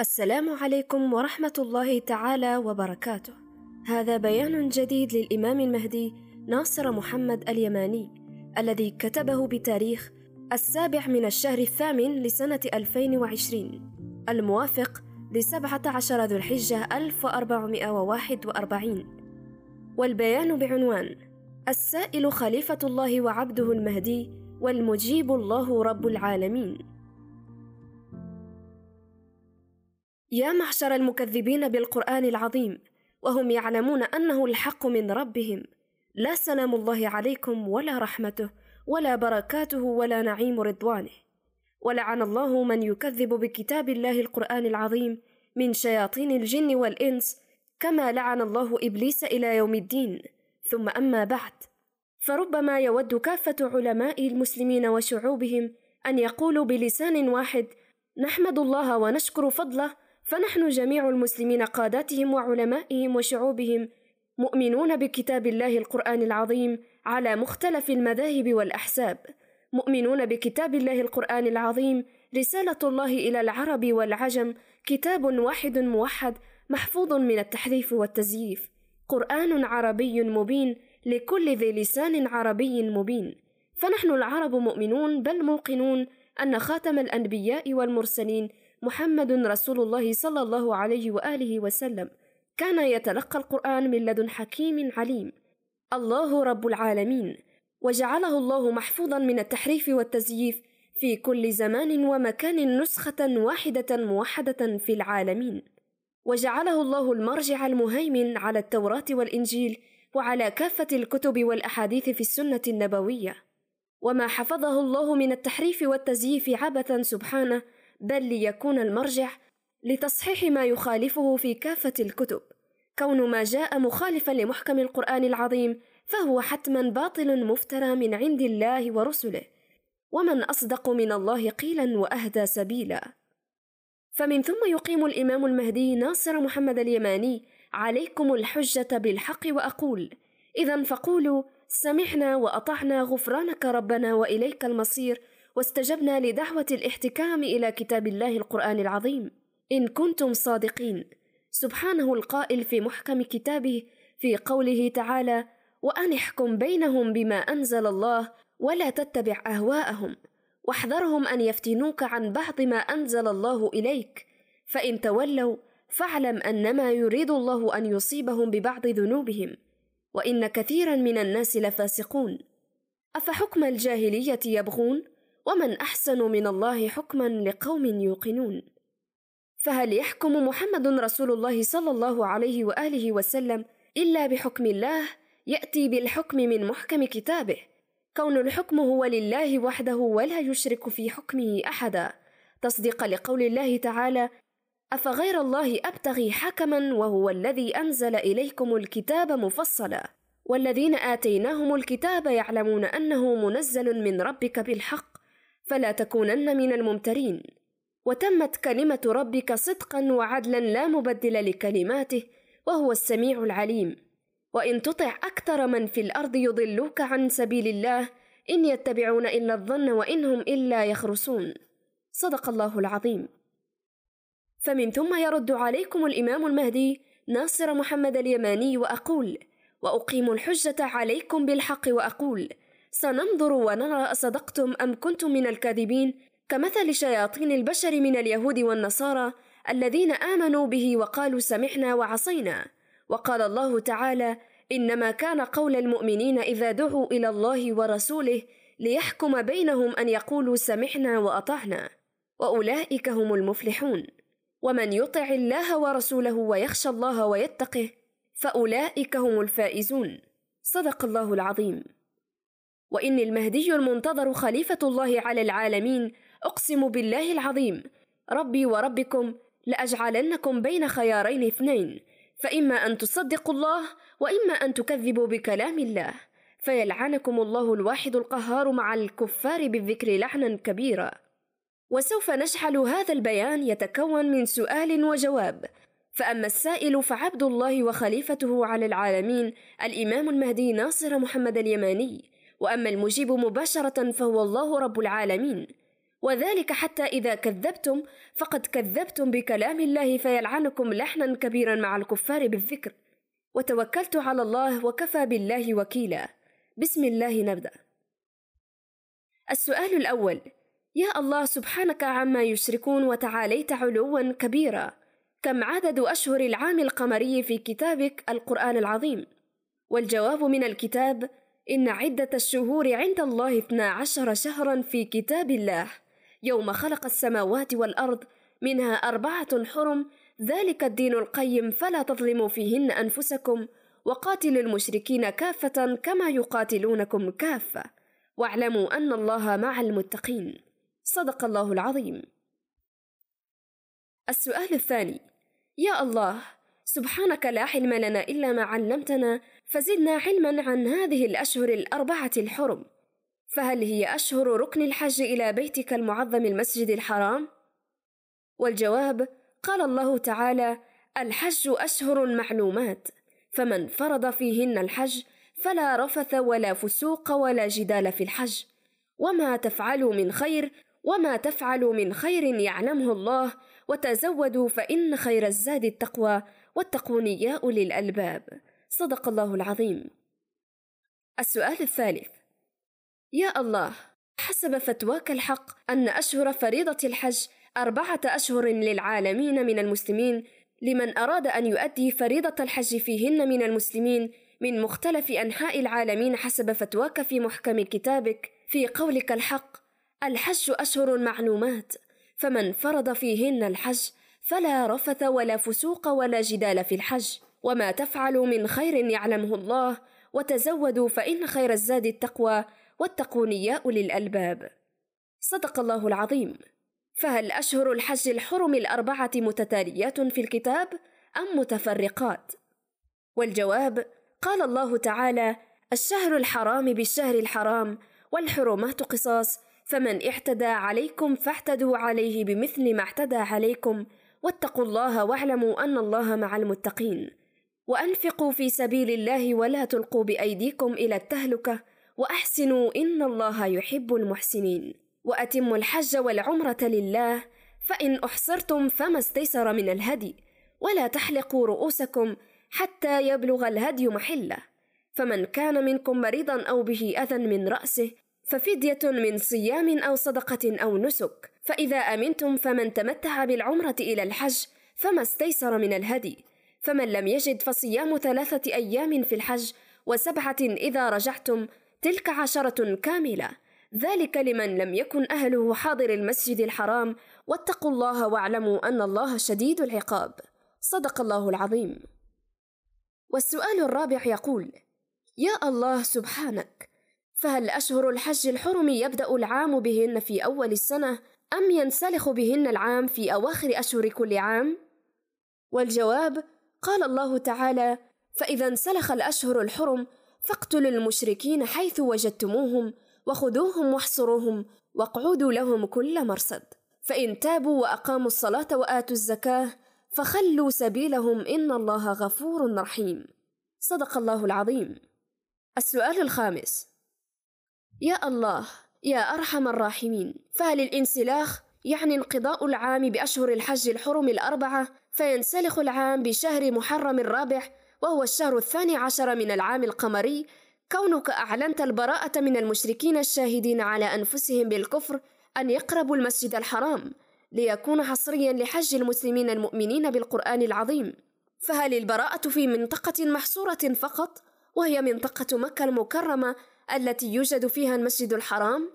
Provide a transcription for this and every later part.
السلام عليكم ورحمة الله تعالى وبركاته. هذا بيان جديد للإمام المهدي ناصر محمد اليماني الذي كتبه بتاريخ السابع من الشهر الثامن لسنة 2020 الموافق لسبعة عشر ذو الحجة 1441 والبيان بعنوان السائل خليفة الله وعبده المهدي والمجيب الله رب العالمين يا معشر المكذبين بالقرآن العظيم وهم يعلمون أنه الحق من ربهم. لا سلام الله عليكم ولا رحمته ولا بركاته ولا نعيم رضوانه. ولعن الله من يكذب بكتاب الله القرآن العظيم من شياطين الجن والإنس كما لعن الله إبليس إلى يوم الدين. ثم أما بعد فربما يود كافة علماء المسلمين وشعوبهم أن يقولوا بلسان واحد نحمد الله ونشكر فضله فنحن جميع المسلمين قاداتهم وعلمائهم وشعوبهم مؤمنون بكتاب الله القرآن العظيم على مختلف المذاهب والأحساب. مؤمنون بكتاب الله القرآن العظيم رسالة الله إلى العرب والعجم كتاب واحد موحد محفوظ من التحريف والتزييف. قرآن عربي مبين لكل ذي لسان عربي مبين. فنحن العرب مؤمنون بل موقنون أن خاتم الأنبياء والمرسلين محمد رسول الله صلى الله عليه وآله وسلم. كان يتلقى القرآن من لدن حكيم عليم. الله رب العالمين. وجعله الله محفوظا من التحريف والتزييف في كل زمان ومكان نسخة واحدة موحدة في العالمين. وجعله الله المرجع المهيمن على التوراة والإنجيل وعلى كافة الكتب والأحاديث في السنة النبوية. وما حفظه الله من التحريف والتزييف عبثا سبحانه بل ليكون المرجع لتصحيح ما يخالفه في كافة الكتب. كون ما جاء مخالفا لمحكم القرآن العظيم فهو حتما باطل مفترى من عند الله ورسله. ومن أصدق من الله قيلا وأهدى سبيلا. فمن ثم يقيم الإمام المهدي ناصر محمد اليماني عليكم الحجة بالحق وأقول إذا فقولوا سمعنا وأطعنا غفرانك ربنا وإليك المصير واستجبنا لدعوة الاحتكام إلى كتاب الله القرآن العظيم. إن كنتم صادقين. سبحانه القائل في محكم كتابه في قوله تعالى وأن احكم بينهم بما أنزل الله ولا تتبع أهواءهم. واحذرهم أن يفتنوك عن بعض ما أنزل الله إليك. فإن تولوا فاعلم أنما يريد الله أن يصيبهم ببعض ذنوبهم. وإن كثيرا من الناس لفاسقون. أفحكم الجاهلية يبغون؟ ومن أحسن من الله حكما لقوم يوقنون. فهل يحكم محمد رسول الله صلى الله عليه وآله وسلم إلا بحكم الله يأتي بالحكم من محكم كتابه؟ كون الحكم هو لله وحده ولا يشرك في حكمه أحدا. تصديق لقول الله تعالى أفغير الله أبتغي حكما وهو الذي أنزل إليكم الكتاب مفصلا. والذين آتيناهم الكتاب يعلمون أنه منزل من ربك بالحق. فلا تكونن من الممترين. وتمت كلمة ربك صدقا وعدلا لا مبدل لكلماته وهو السميع العليم. وإن تطع أكثر من في الأرض يضلوك عن سبيل الله إن يتبعون إلا الظن وإن هم إلا يخرسون صدق الله العظيم. فمن ثم يرد عليكم الإمام المهدي ناصر محمد اليماني وأقول وأقيم الحجة عليكم بالحق وأقول سننظر ونرى أصدقتم أم كنتم من الكاذبين؟ كمثل شياطين البشر من اليهود والنصارى الذين آمنوا به وقالوا سمعنا وعصينا. وقال الله تعالى إنما كان قول المؤمنين إذا دعوا إلى الله ورسوله ليحكم بينهم أن يقولوا سمعنا وأطعنا. وأولئك هم المفلحون. ومن يطع الله ورسوله ويخشى الله ويتقه فأولئك هم الفائزون. صدق الله العظيم. وإني المهدي المنتظر خليفة الله على العالمين أقسم بالله العظيم. ربي وربكم لأجعلنكم بين خيارين اثنين فإما أن تصدقوا الله وإما أن تكذبوا بكلام الله. فيلعنكم الله الواحد القهار مع الكفار بالذكر لعنا كبيرا. وسوف نشحل هذا البيان يتكون من سؤال وجواب. فأما السائل فعبد الله وخليفته على العالمين الإمام المهدي ناصر محمد اليماني. وأما المجيب مباشرة فهو الله رب العالمين. وذلك حتى إذا كذبتم فقد كذبتم بكلام الله فيلعنكم لحنا كبيرا مع الكفار بالذكر. وتوكلت على الله وكفى بالله وكيلا. بسم الله نبدأ. السؤال الأول. يا الله سبحانك عما يشركون وتعاليت علوا كبيرا. كم عدد أشهر العام القمري في كتابك القرآن العظيم؟ والجواب من الكتاب إن عدة الشهور عند الله اثنا عشر شهرا في كتاب الله. يوم خلق السماوات والأرض منها أربعة حرم ذلك الدين القيم فلا تظلموا فيهن أنفسكم وقاتلوا المشركين كافة كما يقاتلونكم كافة. واعلموا أن الله مع المتقين. صدق الله العظيم. السؤال الثاني. يا الله سبحانك لا حلم لنا إلا ما علمتنا فزدنا علما عن هذه الأشهر الأربعة الحرم. فهل هي أشهر ركن الحج إلى بيتك المعظم المسجد الحرام؟ والجواب قال الله تعالى الحج أشهر معلومات فمن فرض فيهن الحج فلا رفث ولا فسوق ولا جدال في الحج. وما تفعلوا من خير وما تفعلوا من خير يعلمه الله وتزودوا فإن خير الزاد التقوى. واتقون يا أولي الألباب. صدق الله العظيم. السؤال الثالث. يا الله حسب فتواك الحق أن أشهر فريضة الحج أربعة أشهر للعالمين من المسلمين لمن أراد أن يؤدي فريضة الحج فيهن من المسلمين من مختلف أنحاء العالمين حسب فتواك في محكم كتابك. في قولك الحق الحج أشهر معلومات فمن فرض فيهن الحج فلا رفث ولا فسوق ولا جدال في الحج وما تفعلوا من خير يعلمه الله وتزودوا فإن خير الزاد التقوى واتقون يا أولي الألباب صدق الله العظيم فهل أشهر الحج الحرم الأربعة متتاليات في الكتاب أم متفرقات؟ والجواب قال الله تعالى الشهر الحرام بالشهر الحرام والحرمات قصاص فمن اعتدى عليكم فاعتدوا عليه بمثل ما اعتدى عليكم واتقوا الله واعلموا أن الله مع المتقين. وأنفقوا في سبيل الله ولا تلقوا بأيديكم إلى التهلكة. وأحسنوا إن الله يحب المحسنين. وأتموا الحج والعمرة لله. فإن أحصرتم فما استيسر من الهدي. ولا تحلقوا رؤوسكم حتى يبلغ الهدي محلة. فمن كان منكم مريضا أو به أذى من رأسه ففدية من صيام أو صدقة أو نسك. فإذا أمنتم فمن تمتع بالعمرة إلى الحج فما استيسر من الهدي. فمن لم يجد فصيام ثلاثة أيام في الحج وسبعة إذا رجعتم تلك عشرة كاملة. ذلك لمن لم يكن أهله حاضر المسجد الحرام. واتقوا الله واعلموا أن الله شديد العقاب. صدق الله العظيم. والسؤال الرابع يقول يا الله سبحانك فهل أشهر الحج الحرم يبدأ العام بهن في أول السنة أم ينسلخ بهن العام في أواخر أشهر كل عام؟ والجواب قال الله تعالى: فإذا انسلخ الأشهر الحرم فاقتلوا المشركين حيث وجدتموهم وخذوهم واحصروهم واقعدوا لهم كل مرصد. فإن تابوا وأقاموا الصلاة وآتوا الزكاة فخلوا سبيلهم إن الله غفور رحيم. صدق الله العظيم. السؤال الخامس يا الله يا أرحم الراحمين. فهل الانسلاخ يعني انقضاء العام بأشهر الحج الحرم الأربعة؟ فينسلخ العام بشهر محرم الرابع وهو الشهر الثاني عشر من العام القمري. كونك أعلنت البراءة من المشركين الشاهدين على أنفسهم بالكفر أن يقربوا المسجد الحرام ليكون حصريا لحج المسلمين المؤمنين بالقرآن العظيم. فهل البراءة في منطقة محصورة فقط وهي منطقة مكة المكرمة التي يوجد فيها المسجد الحرام؟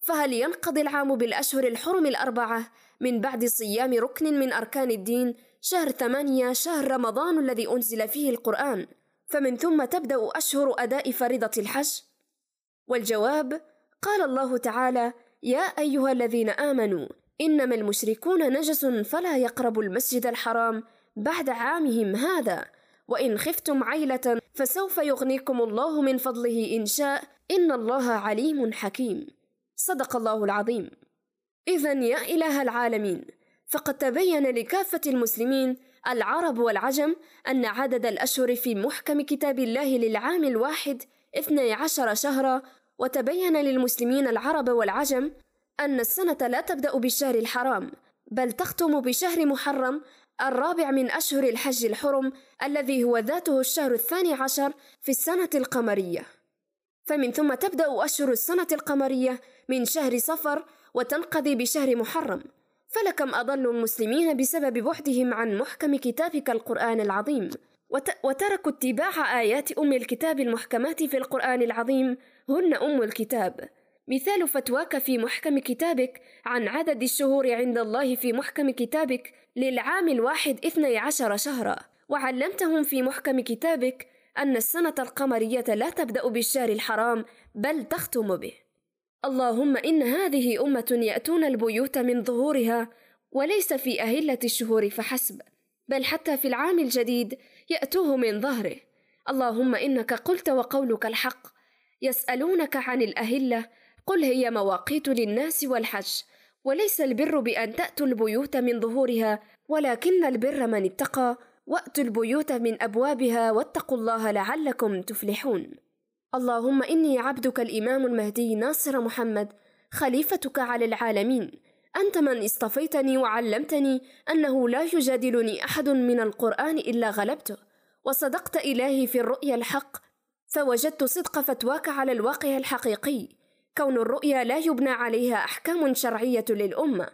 فهل ينقضي العام بالأشهر الحرم الأربعة من بعد صيام ركن من أركان الدين شهر ثمانية شهر رمضان الذي أنزل فيه القرآن؟ فمن ثم تبدأ أشهر أداء فريضة الحج؟ والجواب قال الله تعالى يا أيها الذين آمنوا إنما المشركون نجس فلا يقربوا المسجد الحرام بعد عامهم هذا وإن خفتم عيلة فسوف يغنيكم الله من فضله إن شاء إن الله عليم حكيم. صدق الله العظيم. إذا يا إله العالمين فقد تبين لكافة المسلمين العرب والعجم أن عدد الأشهر في محكم كتاب الله للعام الواحد اثني عشر شهرا وتبين للمسلمين العرب والعجم أن السنة لا تبدأ بالشهر الحرام بل تختم بشهر محرم الرابع من أشهر الحج الحرم الذي هو ذاته الشهر الثاني عشر في السنة القمرية. فمن ثم تبدأ أشهر السنة القمرية من شهر صفر وتنقضي بشهر محرم. فلكم أضل المسلمين بسبب بعدهم عن محكم كتابك القرآن العظيم. وت وتركوا اتباع آيات أم الكتاب المحكمات في القرآن العظيم هن أم الكتاب. مثال فتواك في محكم كتابك عن عدد الشهور عند الله في محكم كتابك للعام الواحد اثني عشر شهرا. وعلمتهم في محكم كتابك أن السنة القمرية لا تبدأ بالشهر الحرام بل تختم به. اللهم إن هذه أمة يأتون البيوت من ظهورها وليس في أهلة الشهور فحسب بل حتى في العام الجديد يأتوه من ظهره. اللهم إنك قلت وقولك الحق يسألونك عن الأهلة قل هي مواقيت للناس والحج وليس البر بأن تأتوا البيوت من ظهورها ولكن البر من اتقى وأتوا البيوت من أبوابها واتقوا الله لعلكم تفلحون. اللهم إني عبدك الإمام المهدي ناصر محمد خليفتك على العالمين. أنت من اصطفيتني وعلمتني أنه لا يجادلني أحد من القرآن إلا غلبته. وصدقت إلهي في الرؤيا الحق فوجدت صدق فتواك على الواقع الحقيقي. كون الرؤيا لا يبنى عليها أحكام شرعية للأمة.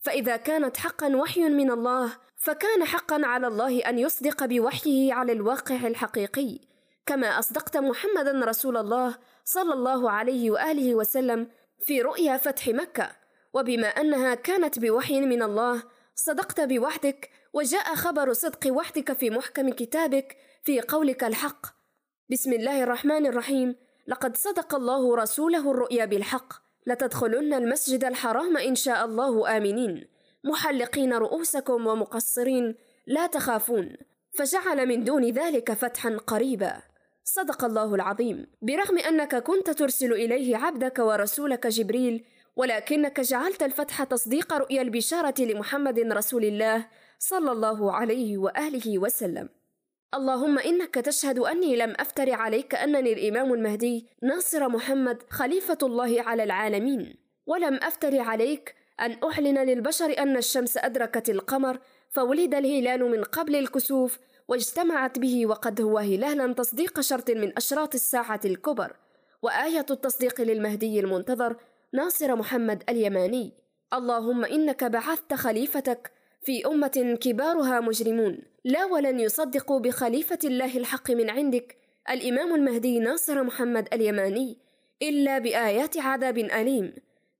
فإذا كانت حقا وحي من الله فكان حقا على الله أن يصدق بوحيه على الواقع الحقيقي كما أصدقت محمدا رسول الله صلى الله عليه وآله وسلم في رؤيا فتح مكة. وبما أنها كانت بوحي من الله صدقت بوحدك وجاء خبر صدق وحدك في محكم كتابك في قولك الحق. بسم الله الرحمن الرحيم. لقد صدق الله رسوله الرؤيا بالحق. لتدخلن المسجد الحرام إن شاء الله آمنين. محلقين رؤوسكم ومقصرين لا تخافون. فجعل من دون ذلك فتحا قريبا. صدق الله العظيم. برغم أنك كنت ترسل إليه عبدك ورسولك جبريل ولكنك جعلت الفتح تصديق رؤيا البشارة لمحمد رسول الله صلى الله عليه وآله وسلم. اللهم إنك تشهد أني لم أفتر عليك أنني الإمام المهدي ناصر محمد خليفة الله على العالمين. ولم أفتر عليك أن أعلن للبشر أن الشمس أدركت القمر فولد الهلال من قبل الكسوف واجتمعت به وقد هو هلالا تصديق شرط من أشراط الساعة الكبر وآية التصديق للمهدي المنتظر ناصر محمد اليماني. اللهم إنك بعثت خليفتك في أمة كبارها مجرمون. لا ولن يصدقوا بخليفة الله الحق من عندك الإمام المهدي ناصر محمد اليماني إلا بآيات عذاب أليم.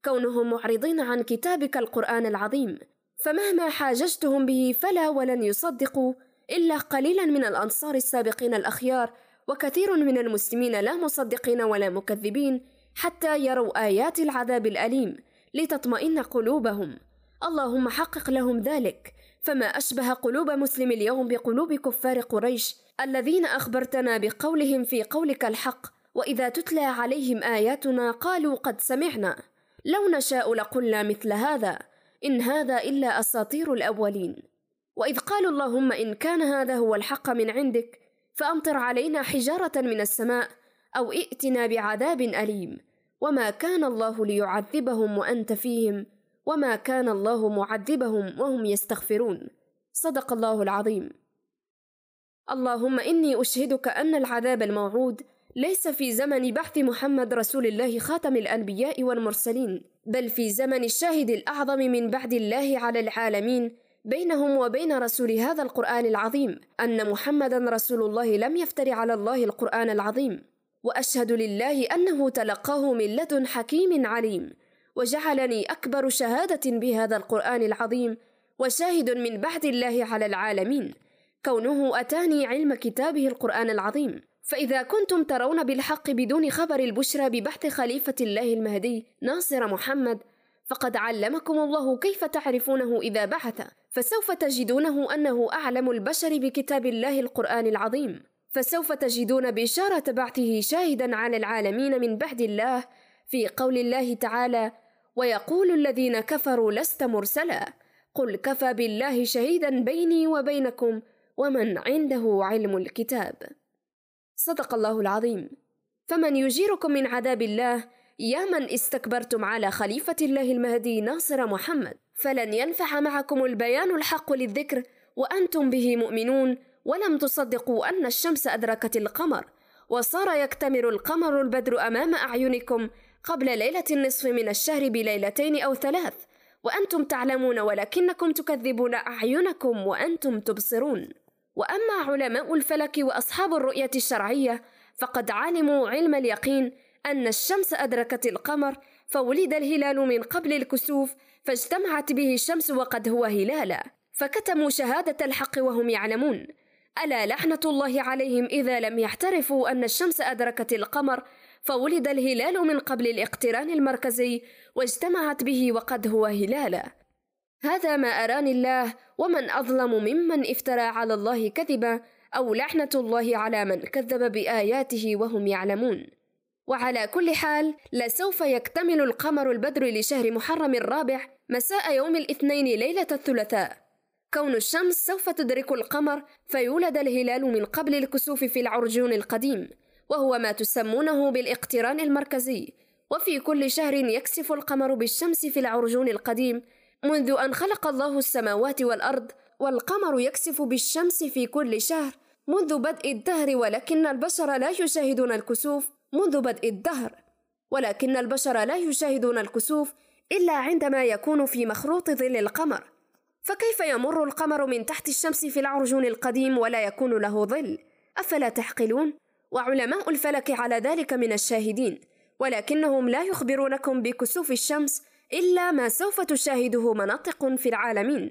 كونهم معرضين عن كتابك القرآن العظيم فمهما حاججتهم به فلا ولن يصدقوا إلا قليلا من الأنصار السابقين الأخيار وكثير من المسلمين لا مصدقين ولا مكذبين حتى يروا آيات العذاب الأليم لتطمئن قلوبهم. اللهم حقق لهم ذلك. فما أشبه قلوب مسلم اليوم بقلوب كفار قريش الذين أخبرتنا بقولهم في قولك الحق وإذا تتلى عليهم آياتنا قالوا قد سمعنا. لو نشاء لقلنا مثل هذا إن هذا إلا أساطير الأولين. وإذ قالوا اللهم إن كان هذا هو الحق من عندك فأمطر علينا حجارة من السماء أو ائتنا بعذاب أليم. وما كان الله ليعذبهم وأنت فيهم وما كان الله معذبهم وهم يستغفرون. صدق الله العظيم. اللهم إني أشهدك أن العذاب الموعود ليس في زمن بحث محمد رسول الله خاتم الأنبياء والمرسلين بل في زمن الشاهد الأعظم من بعد الله على العالمين بينهم وبين رسول هذا القرآن العظيم أن محمدا رسول الله لم يفتر على الله القرآن العظيم. وأشهد لله أنه تلقاه من لدن حكيم عليم وجعلني أكبر شهادة بهذا القرآن العظيم وشاهد من بعد الله على العالمين كونه أتاني علم كتابه القرآن العظيم. فإذا كنتم ترون بالحق بدون خبر البشرى ببحث خليفة الله المهدي ناصر محمد فقد علمكم الله كيف تعرفونه إذا بعث فسوف تجدونه أنه أعلم البشر بكتاب الله القرآن العظيم. فسوف تجدون بإشارة بعثه شاهدا على العالمين من بعد الله في قول الله تعالى ويقول الذين كفروا لست مرسلا قل كفى بالله شهيدا بيني وبينكم ومن عنده علم الكتاب. صدق الله العظيم. فمن يجيركم من عذاب الله يا من استكبرتم على خليفة الله المهدي ناصر محمد. فلن ينفع معكم البيان الحق للذكر وأنتم به مؤمنون ولم تصدقوا أن الشمس أدركت القمر. وصار يكتمر القمر البدر أمام أعينكم قبل ليلة النصف من الشهر بليلتين أو ثلاث. وأنتم تعلمون ولكنكم تكذبون أعينكم وأنتم تبصرون. وأما علماء الفلك وأصحاب الرؤية الشرعية فقد علموا علم اليقين أن الشمس أدركت القمر فولد الهلال من قبل الكسوف فاجتمعت به الشمس وقد هو هلالا. فكتموا شهادة الحق وهم يعلمون. ألا لعنة الله عليهم إذا لم يحترفوا أن الشمس أدركت القمر فولد الهلال من قبل الاقتران المركزي واجتمعت به وقد هو هلالا. هذا ما أراني الله ومن أظلم ممن افترى على الله كذبا أو لعنة الله على من كذب بآياته وهم يعلمون. وعلى كل حال لسوف يكتمل القمر البدر لشهر محرم الرابع مساء يوم الاثنين ليلة الثلاثاء. كون الشمس سوف تدرك القمر فيولد الهلال من قبل الكسوف في العرجون القديم وهو ما تسمونه بالاقتران المركزي. وفي كل شهر يكسف القمر بالشمس في العرجون القديم منذ أن خلق الله السماوات والأرض والقمر يكسف بالشمس في كل شهر منذ بدء الدهر ولكن البشر لا يشاهدون الكسوف منذ بدء الدهر ولكن البشر لا يشاهدون الكسوف إلا عندما يكون في مخروط ظل القمر. فكيف يمر القمر من تحت الشمس في العرجون القديم ولا يكون له ظل؟ أفلا تعقلون؟ وعلماء الفلك على ذلك من الشاهدين ولكنهم لا يخبرونكم بكسوف الشمس إلا ما سوف تشاهده مناطق في العالمين.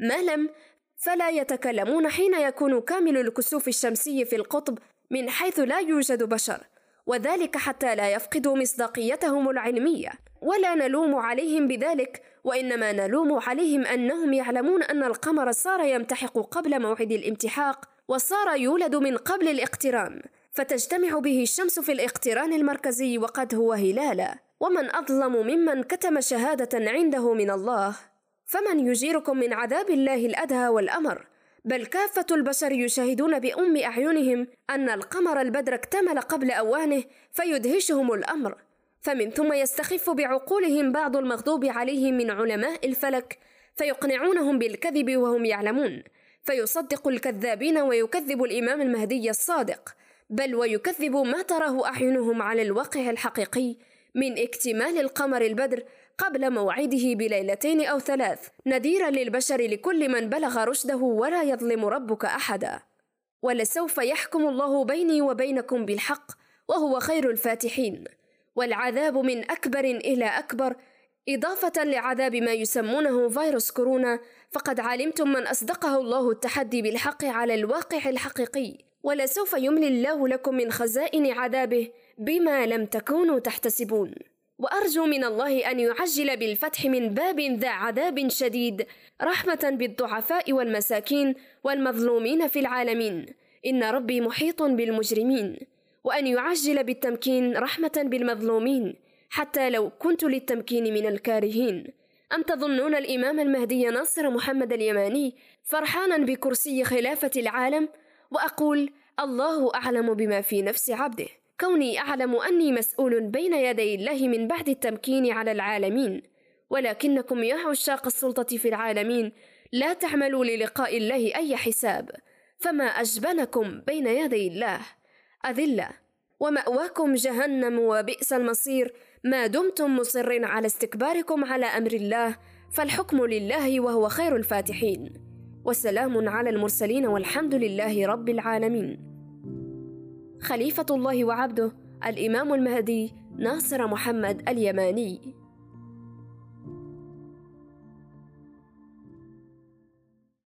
ما لم فلا يتكلمون حين يكون كامل الكسوف الشمسي في القطب من حيث لا يوجد بشر وذلك حتى لا يفقدوا مصداقيتهم العلمية. ولا نلوم عليهم بذلك وإنما نلوم عليهم أنهم يعلمون أن القمر صار يمتحق قبل موعد الامتحاق وصار يولد من قبل الاقتران. فتجتمع به الشمس في الاقتران المركزي وقد هو هلالا ومن أظلم ممن كتم شهادة عنده من الله فمن يجيركم من عذاب الله الأدهى والأمر؟ بل كافة البشر يشاهدون بأم أعينهم أن القمر البدر اكتمل قبل أوانه فيدهشهم الأمر. فمن ثم يستخف بعقولهم بعض المغضوب عليهم من علماء الفلك فيقنعونهم بالكذب وهم يعلمون. فيصدق الكذابين ويكذب الإمام المهدي الصادق بل ويكذب ما تراه أعينهم على الواقع الحقيقي من اكتمال القمر البدر قبل موعده بليلتين أو ثلاث نذيرا للبشر لكل من بلغ رشده ولا يظلم ربك أحدا. ولسوف يحكم الله بيني وبينكم بالحق وهو خير الفاتحين. والعذاب من أكبر إلى أكبر إضافة لعذاب ما يسمونه فيروس كورونا فقد علمتم من أصدقه الله التحدي بالحق على الواقع الحقيقي ولسوف يملي الله لكم من خزائن عذابه بما لم تكونوا تحتسبون. وأرجو من الله أن يعجل بالفتح من باب ذا عذاب شديد رحمة بالضعفاء والمساكين والمظلومين في العالمين. إن ربي محيط بالمجرمين. وأن يعجل بالتمكين رحمة بالمظلومين حتى لو كنت للتمكين من الكارهين. أم تظنون الإمام المهدي ناصر محمد اليماني فرحانا بكرسي خلافة العالم؟ وأقول الله أعلم بما في نفس عبده. كوني أعلم أني مسؤول بين يدي الله من بعد التمكين على العالمين. ولكنكم يا عشاق السلطة في العالمين لا تعملوا للقاء الله أي حساب. فما أجبنكم بين يدي الله؟ أذلة. ومأواكم جهنم وبئس المصير. ما دمتم مصرين على استكباركم على أمر الله فالحكم لله وهو خير الفاتحين. وسلام على المرسلين والحمد لله رب العالمين. خليفة الله وعبده الإمام المهدي ناصر محمد اليماني.